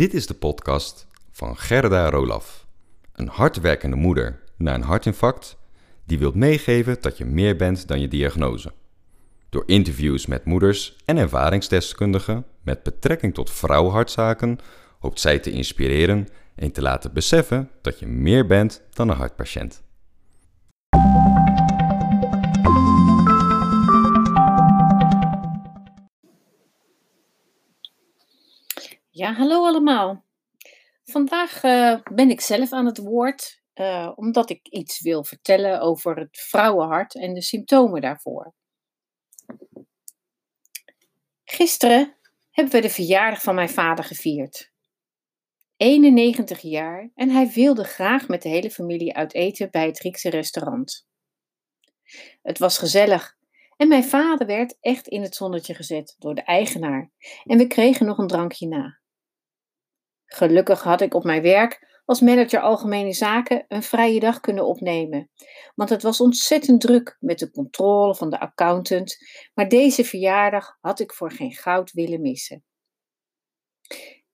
Dit is de podcast van Gerda Rolaf. Een hardwerkende moeder na een hartinfarct die wilt meegeven dat je meer bent dan je diagnose. Door interviews met moeders en ervaringsdeskundigen met betrekking tot vrouwenhartzaken hoopt zij te inspireren en te laten beseffen dat je meer bent dan een hartpatiënt. Ja, hallo allemaal. Vandaag eh, ben ik zelf aan het woord, eh, omdat ik iets wil vertellen over het vrouwenhart en de symptomen daarvoor. Gisteren hebben we de verjaardag van mijn vader gevierd. 91 jaar en hij wilde graag met de hele familie uit eten bij het Griekse restaurant. Het was gezellig en mijn vader werd echt in het zonnetje gezet door de eigenaar en we kregen nog een drankje na. Gelukkig had ik op mijn werk als manager algemene zaken een vrije dag kunnen opnemen, want het was ontzettend druk met de controle van de accountant, maar deze verjaardag had ik voor geen goud willen missen.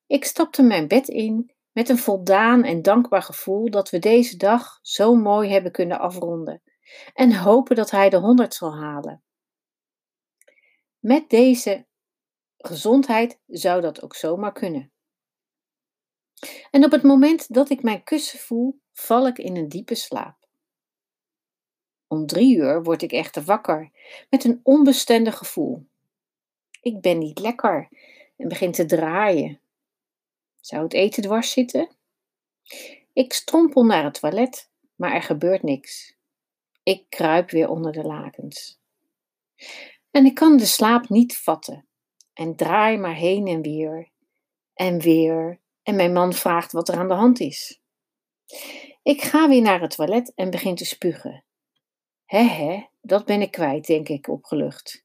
Ik stapte mijn bed in met een voldaan en dankbaar gevoel dat we deze dag zo mooi hebben kunnen afronden en hopen dat hij de honderd zal halen. Met deze gezondheid zou dat ook zomaar kunnen. En op het moment dat ik mijn kussen voel, val ik in een diepe slaap. Om drie uur word ik echter wakker met een onbestendig gevoel. Ik ben niet lekker en begin te draaien. Zou het eten dwars zitten? Ik strompel naar het toilet, maar er gebeurt niks. Ik kruip weer onder de lakens. En ik kan de slaap niet vatten en draai maar heen en weer en weer en mijn man vraagt wat er aan de hand is. Ik ga weer naar het toilet en begin te spugen. Hè hè, dat ben ik kwijt, denk ik opgelucht.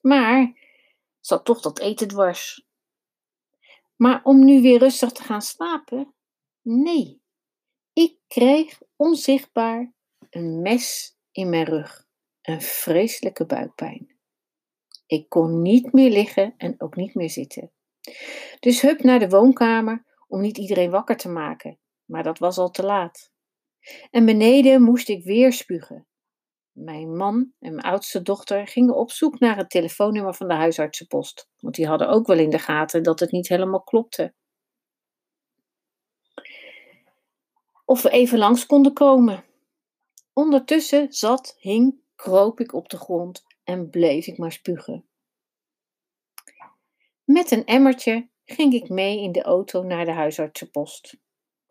Maar zat toch dat eten dwars. Maar om nu weer rustig te gaan slapen? Nee, ik kreeg onzichtbaar een mes in mijn rug, een vreselijke buikpijn. Ik kon niet meer liggen en ook niet meer zitten. Dus hup naar de woonkamer om niet iedereen wakker te maken, maar dat was al te laat. En beneden moest ik weer spugen. Mijn man en mijn oudste dochter gingen op zoek naar het telefoonnummer van de huisartsenpost, want die hadden ook wel in de gaten dat het niet helemaal klopte. Of we even langs konden komen. Ondertussen zat, hing, kroop ik op de grond en bleef ik maar spugen. Met een emmertje ging ik mee in de auto naar de huisartsenpost.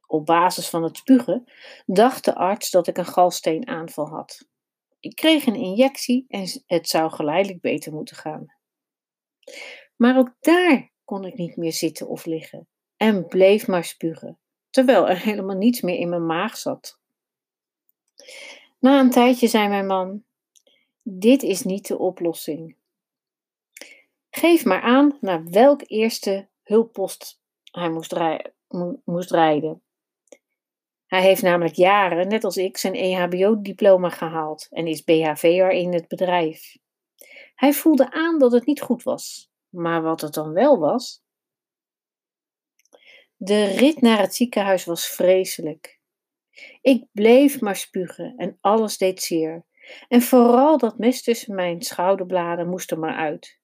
Op basis van het spugen dacht de arts dat ik een galsteenaanval had. Ik kreeg een injectie en het zou geleidelijk beter moeten gaan. Maar ook daar kon ik niet meer zitten of liggen en bleef maar spugen, terwijl er helemaal niets meer in mijn maag zat. Na een tijdje zei mijn man: Dit is niet de oplossing. Geef maar aan naar welk eerste hulppost hij moest, moest rijden. Hij heeft namelijk jaren, net als ik, zijn EHBO-diploma gehaald en is BHV'er in het bedrijf. Hij voelde aan dat het niet goed was, maar wat het dan wel was. De rit naar het ziekenhuis was vreselijk. Ik bleef maar spugen en alles deed zeer. En vooral dat mes tussen mijn schouderbladen moest er maar uit.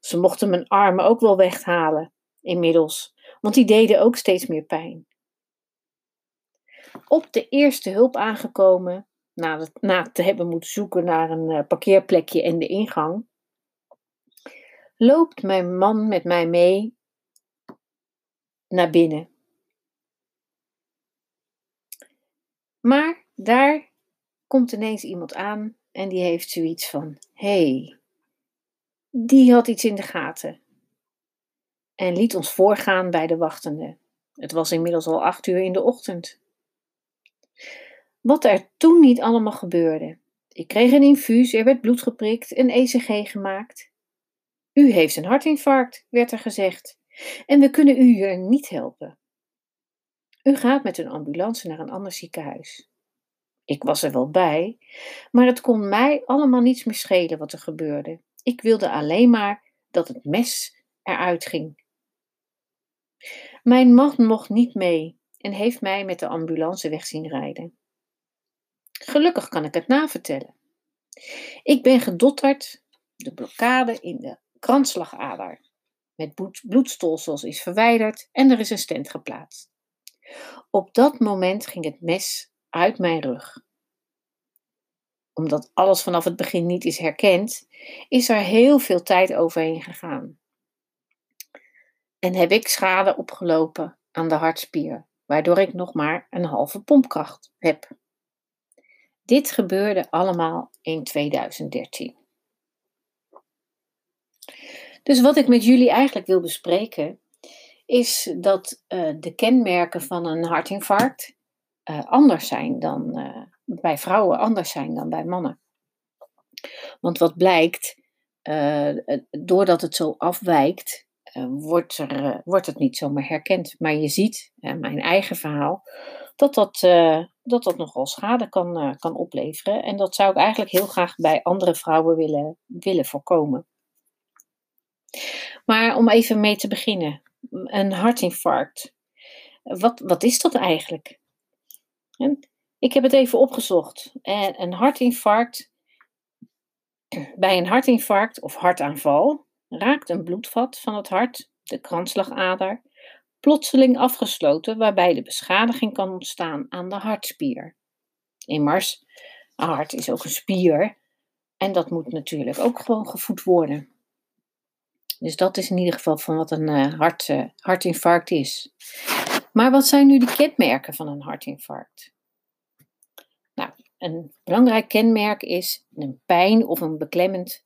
Ze mochten mijn armen ook wel weghalen, inmiddels, want die deden ook steeds meer pijn. Op de eerste hulp aangekomen, na, na te hebben moeten zoeken naar een uh, parkeerplekje en de ingang, loopt mijn man met mij mee naar binnen. Maar daar komt ineens iemand aan en die heeft zoiets van: hey, die had iets in de gaten en liet ons voorgaan bij de wachtende. Het was inmiddels al acht uur in de ochtend. Wat er toen niet allemaal gebeurde. Ik kreeg een infuus, er werd bloed geprikt, een ECG gemaakt. U heeft een hartinfarct, werd er gezegd, en we kunnen u hier niet helpen. U gaat met een ambulance naar een ander ziekenhuis. Ik was er wel bij, maar het kon mij allemaal niets meer schelen wat er gebeurde. Ik wilde alleen maar dat het mes eruit ging. Mijn man mocht niet mee en heeft mij met de ambulance weg zien rijden. Gelukkig kan ik het navertellen. Ik ben gedotterd, de blokkade in de kransslagader met bloedstolsels is verwijderd en er is een stent geplaatst. Op dat moment ging het mes uit mijn rug. Omdat alles vanaf het begin niet is herkend, is er heel veel tijd overheen gegaan. En heb ik schade opgelopen aan de hartspier, waardoor ik nog maar een halve pompkracht heb. Dit gebeurde allemaal in 2013. Dus wat ik met jullie eigenlijk wil bespreken, is dat uh, de kenmerken van een hartinfarct uh, anders zijn dan uh, bij vrouwen, anders zijn dan bij mannen. Want wat blijkt, doordat het zo afwijkt, wordt, er, wordt het niet zomaar herkend. Maar je ziet, mijn eigen verhaal, dat dat, dat, dat nogal schade kan, kan opleveren. En dat zou ik eigenlijk heel graag bij andere vrouwen willen, willen voorkomen. Maar om even mee te beginnen, een hartinfarct. Wat, wat is dat eigenlijk? Ik heb het even opgezocht. En een hartinfarct, bij een hartinfarct of hartaanval raakt een bloedvat van het hart, de kransslagader, plotseling afgesloten, waarbij de beschadiging kan ontstaan aan de hartspier. Immers, een hart is ook een spier en dat moet natuurlijk ook gewoon gevoed worden. Dus dat is in ieder geval van wat een uh, hart, uh, hartinfarct is. Maar wat zijn nu de kenmerken van een hartinfarct? Een belangrijk kenmerk is een pijn of een beklemmend,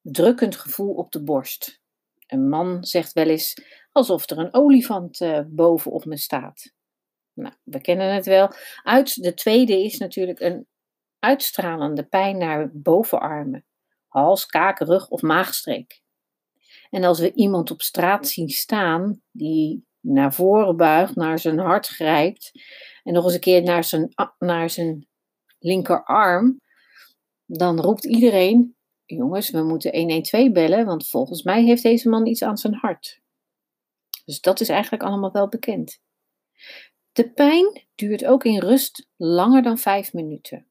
drukkend gevoel op de borst. Een man zegt wel eens alsof er een olifant uh, bovenop me staat. Nou, we kennen het wel. Uit, de tweede is natuurlijk een uitstralende pijn naar bovenarmen, hals, kaak, rug of maagstreek. En als we iemand op straat zien staan die naar voren buigt, naar zijn hart grijpt en nog eens een keer naar zijn, naar zijn linkerarm, dan roept iedereen: Jongens, we moeten 112 bellen, want volgens mij heeft deze man iets aan zijn hart. Dus dat is eigenlijk allemaal wel bekend. De pijn duurt ook in rust langer dan 5 minuten.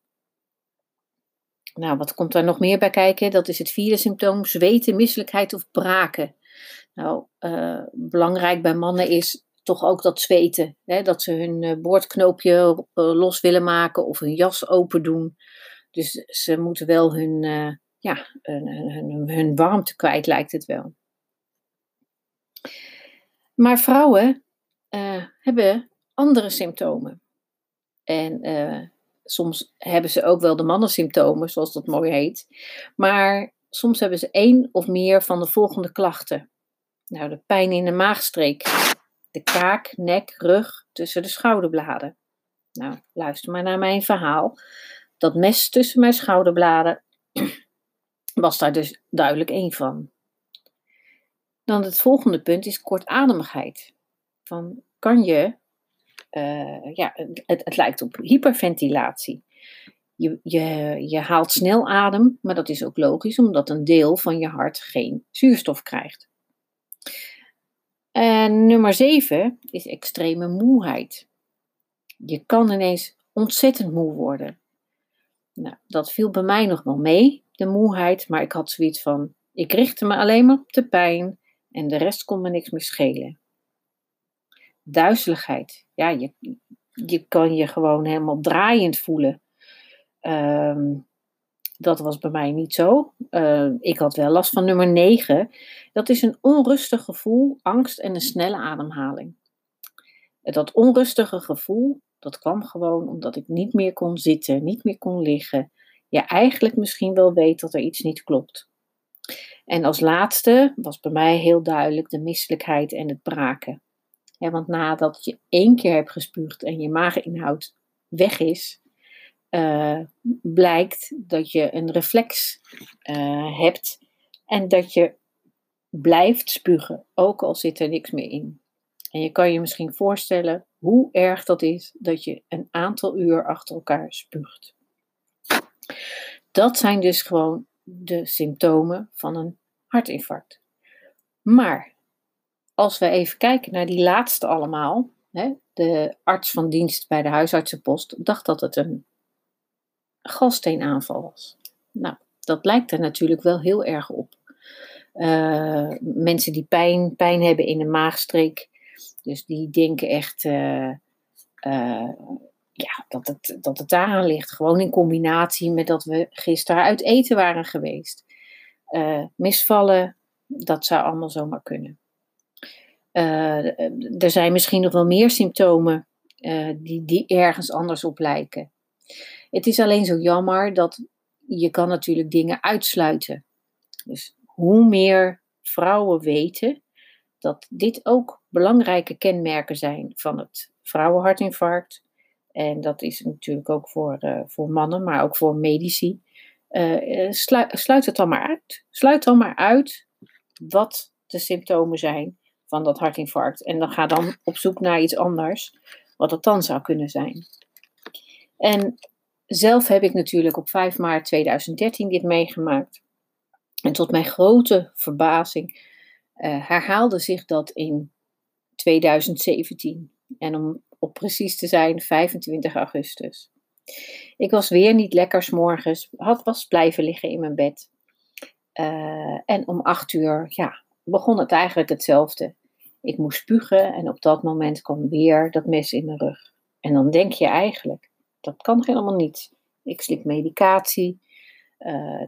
Nou, wat komt daar nog meer bij kijken? Dat is het vierde symptoom: zweten, misselijkheid of braken. Nou, uh, belangrijk bij mannen is toch ook dat zweten. Hè? Dat ze hun uh, boordknoopje uh, los willen maken of hun jas open doen. Dus ze moeten wel hun, ja, hun, hun, hun, warmte kwijt, lijkt het wel. Maar vrouwen hebben andere symptomen. En soms hebben ze ook wel de mannensymptomen, zoals dat mooi heet. Maar soms hebben ze één of meer van de volgende klachten. Nou, de pijn in de maagstreek, de kaak, nek, rug, tussen de schouderbladen. Nou, luister maar naar mijn verhaal. Dat mes tussen mijn schouderbladen was daar dus duidelijk één van. Dan het volgende punt is kortademigheid. Van, kan je uh, ja, het, het, lijkt op hyperventilatie. Je, je, je haalt snel adem, maar dat is ook logisch, omdat een deel van je hart geen zuurstof krijgt. En nummer 7 is extreme moeheid. Je kan ineens ontzettend moe worden. Nou, dat viel bij mij nog wel mee, de moeheid, maar ik had zoiets van: ik richtte me alleen maar op de pijn en de rest kon me niks meer schelen duizeligheid. Ja, je, je kan je gewoon helemaal draaiend voelen. Ehm, dat was bij mij niet zo. Uh, ik had wel last van nummer 9. Dat is een onrustig gevoel, angst en een snelle ademhaling. Dat onrustige gevoel, dat kwam gewoon omdat ik niet meer kon zitten, niet meer kon liggen. Je eigenlijk misschien wel weet dat er iets niet klopt. En als laatste was bij mij heel duidelijk de misselijkheid en het braken want nadat je één keer hebt gespuugd en je maaginhoud weg is, uh, blijkt dat je een reflex uh, hebt en dat je blijft spugen, ook al zit er niks meer in. En je kan je misschien voorstellen hoe erg dat is dat je een aantal uur achter elkaar spuugt. Dat zijn dus gewoon de symptomen van een hartinfarct. Maar als we even kijken naar die laatste allemaal, hè, de arts van dienst bij de huisartsenpost dacht dat het een galsteenaanval was. Nou, dat lijkt er natuurlijk wel heel erg op. Uh, mensen die pijn, pijn hebben in de maagstreek, dus die denken echt uh, uh, ja, dat, het, dat het daaraan ligt. Gewoon in combinatie met dat we gisteren uit eten waren geweest. misvallen, dat zou allemaal zomaar kunnen. er zijn misschien nog wel meer symptomen die, die ergens anders op lijken. Het is alleen zo jammer dat je kan natuurlijk dingen uitsluiten. Dus hoe meer vrouwen weten dat dit ook belangrijke kenmerken zijn van het vrouwenhartinfarct. En dat is natuurlijk ook voor, uh, voor mannen, maar ook voor medici. Uh, sluit het dan maar uit. Sluit dan maar uit wat de symptomen zijn van dat hartinfarct. En dan ga dan op zoek naar iets anders, wat het dan zou kunnen zijn. En zelf heb ik natuurlijk op 5 maart 2013 dit meegemaakt. En tot mijn grote verbazing uh, herhaalde zich dat in 2017. En om op precies te zijn, 25 augustus. Ik was weer niet lekker s'morgens, had was blijven liggen in mijn bed. Uh, en om 8 uur, ja, begon het eigenlijk hetzelfde. Ik moest spugen en op dat moment kwam weer dat mes in mijn rug. En dan denk je eigenlijk, dat kan helemaal niet. Ik slik medicatie. Uh,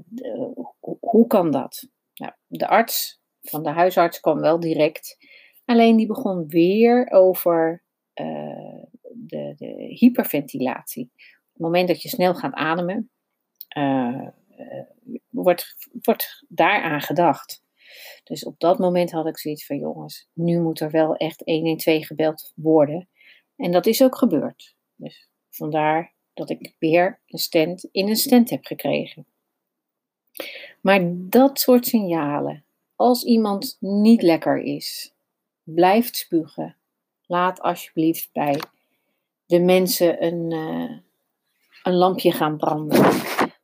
hoe kan dat? Nou, de arts van de huisarts kwam wel direct. Alleen die begon weer over uh, de, de, hyperventilatie. Op het moment dat je snel gaat ademen, uh, wordt, wordt daaraan gedacht. Dus op dat moment had ik zoiets van: jongens, nu moet er wel echt 112 gebeld worden. En dat is ook gebeurd. Dus vandaar dat ik weer een stent in een stent heb gekregen. Maar dat soort signalen, als iemand niet lekker is, blijft spugen, laat alsjeblieft bij de mensen een, uh, een lampje gaan branden.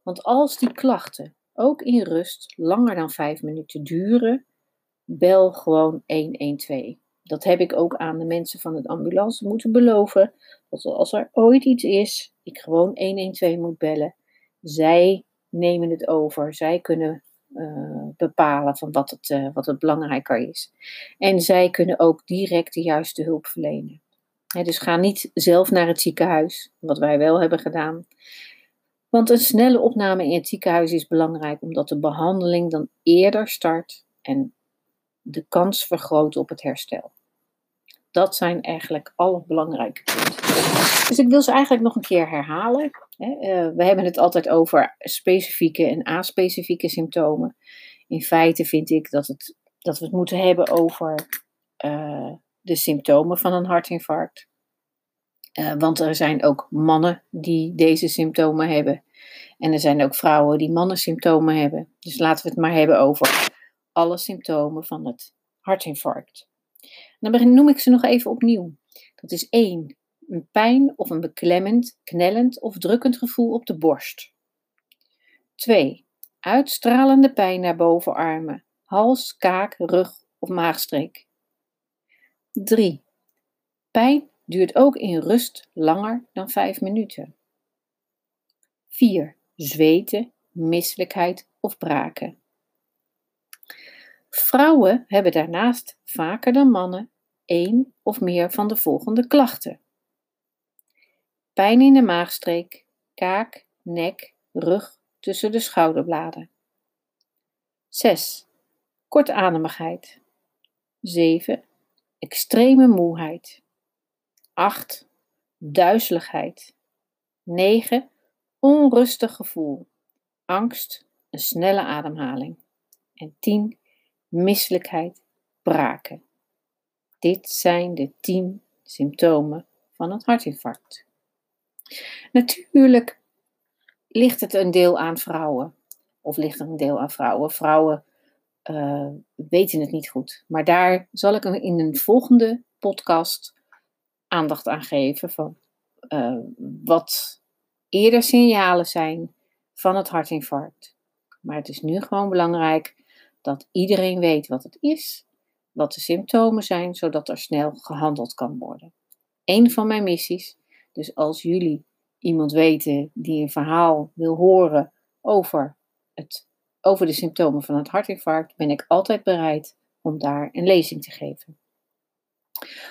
Want als die klachten ook in rust langer dan vijf minuten duren, bel gewoon 112. Dat heb ik ook aan de mensen van het ambulance moeten beloven. Dat als er ooit iets is, ik gewoon 112 moet bellen. Zij nemen het over. Zij kunnen uh, bepalen van wat het, uh, wat het belangrijker is. En zij kunnen ook direct de juiste hulp verlenen. dus ga niet zelf naar het ziekenhuis, wat wij wel hebben gedaan. Want een snelle opname in het ziekenhuis is belangrijk, omdat de behandeling dan eerder start en de kans vergroot op het herstel. Dat zijn eigenlijk alle belangrijke punten. Dus ik wil ze eigenlijk nog een keer herhalen. Eh, we hebben het altijd over specifieke en aspecifieke symptomen. In feite vind ik dat, het, dat we het moeten hebben over uh, de symptomen van een hartinfarct. Uh, want er zijn ook mannen die deze symptomen hebben. En er zijn ook vrouwen die mannensymptomen hebben. Dus laten we het maar hebben over alle symptomen van het hartinfarct. dan noem ik ze nog even opnieuw. Dat is 1. Een pijn of een beklemmend, knellend of drukkend gevoel op de borst. 2. Uitstralende pijn naar bovenarmen, hals, kaak, rug of maagstreek. 3. Pijn duurt ook in rust langer dan 5 minuten. 4. Zweten, misselijkheid of braken. Vrouwen hebben daarnaast vaker dan mannen één of meer van de volgende klachten: pijn in de maagstreek, kaak, nek, rug tussen de schouderbladen. 6. Kortademigheid. 7. Extreme moeheid. 8. Duizeligheid. 9. Onrustig gevoel. Angst, een snelle ademhaling. En 10 misselijkheid, braken. Dit zijn de tien symptomen van het hartinfarct. Natuurlijk ligt het een deel aan vrouwen. Of ligt er een deel aan vrouwen. Vrouwen uh, weten het niet goed. Maar daar zal ik in een volgende podcast aandacht aan geven van uh, wat eerder signalen zijn van het hartinfarct. Maar het is nu gewoon belangrijk dat iedereen weet wat het is wat de symptomen zijn, zodat er snel gehandeld kan worden. Een van mijn missies. Dus als jullie iemand weten die een verhaal wil horen over, het, over de symptomen van het hartinfarct, ben ik altijd bereid om daar een lezing te geven.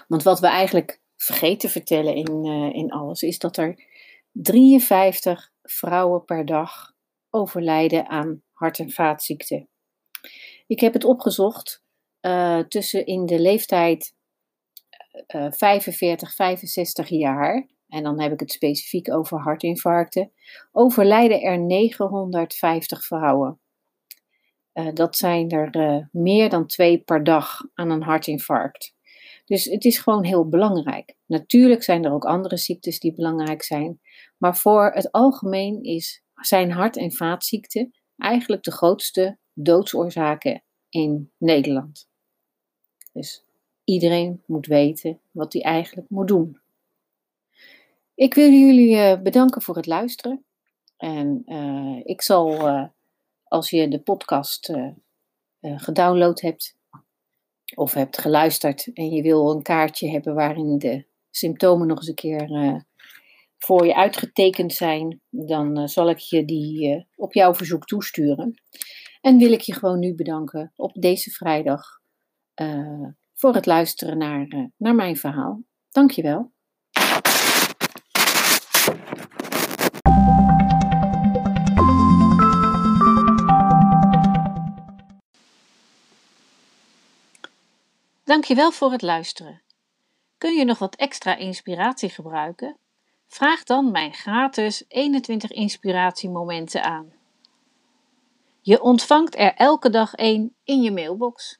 Want wat we eigenlijk vergeten te vertellen in, uh, in alles, is dat er 53 vrouwen per dag overlijden aan hart- en vaatziekten. Ik heb het opgezocht uh, tussen in de leeftijd uh, 45, 65 jaar, en dan heb ik het specifiek over hartinfarcten, overlijden er 950 vrouwen. Uh, dat zijn er uh, meer dan twee per dag aan een hartinfarct. Dus het is gewoon heel belangrijk. Natuurlijk zijn er ook andere ziektes die belangrijk zijn, maar voor het algemeen is, zijn hart- en vaatziekten eigenlijk de grootste doodsoorzaken in Nederland. Dus iedereen moet weten wat hij eigenlijk moet doen. Ik wil jullie uh, bedanken voor het luisteren. En uh, ik zal, uh, als je de podcast gedownload hebt of hebt geluisterd en je wil een kaartje hebben waarin de symptomen nog eens een keer voor je uitgetekend zijn, dan zal ik je die op jouw verzoek toesturen. En wil ik je gewoon nu bedanken op deze vrijdag voor het luisteren naar, naar mijn verhaal. Dankjewel. Dankjewel voor het luisteren. Kun je nog wat extra inspiratie gebruiken? Vraag dan mijn gratis 21 inspiratiemomenten aan. Je ontvangt er elke dag één in je mailbox.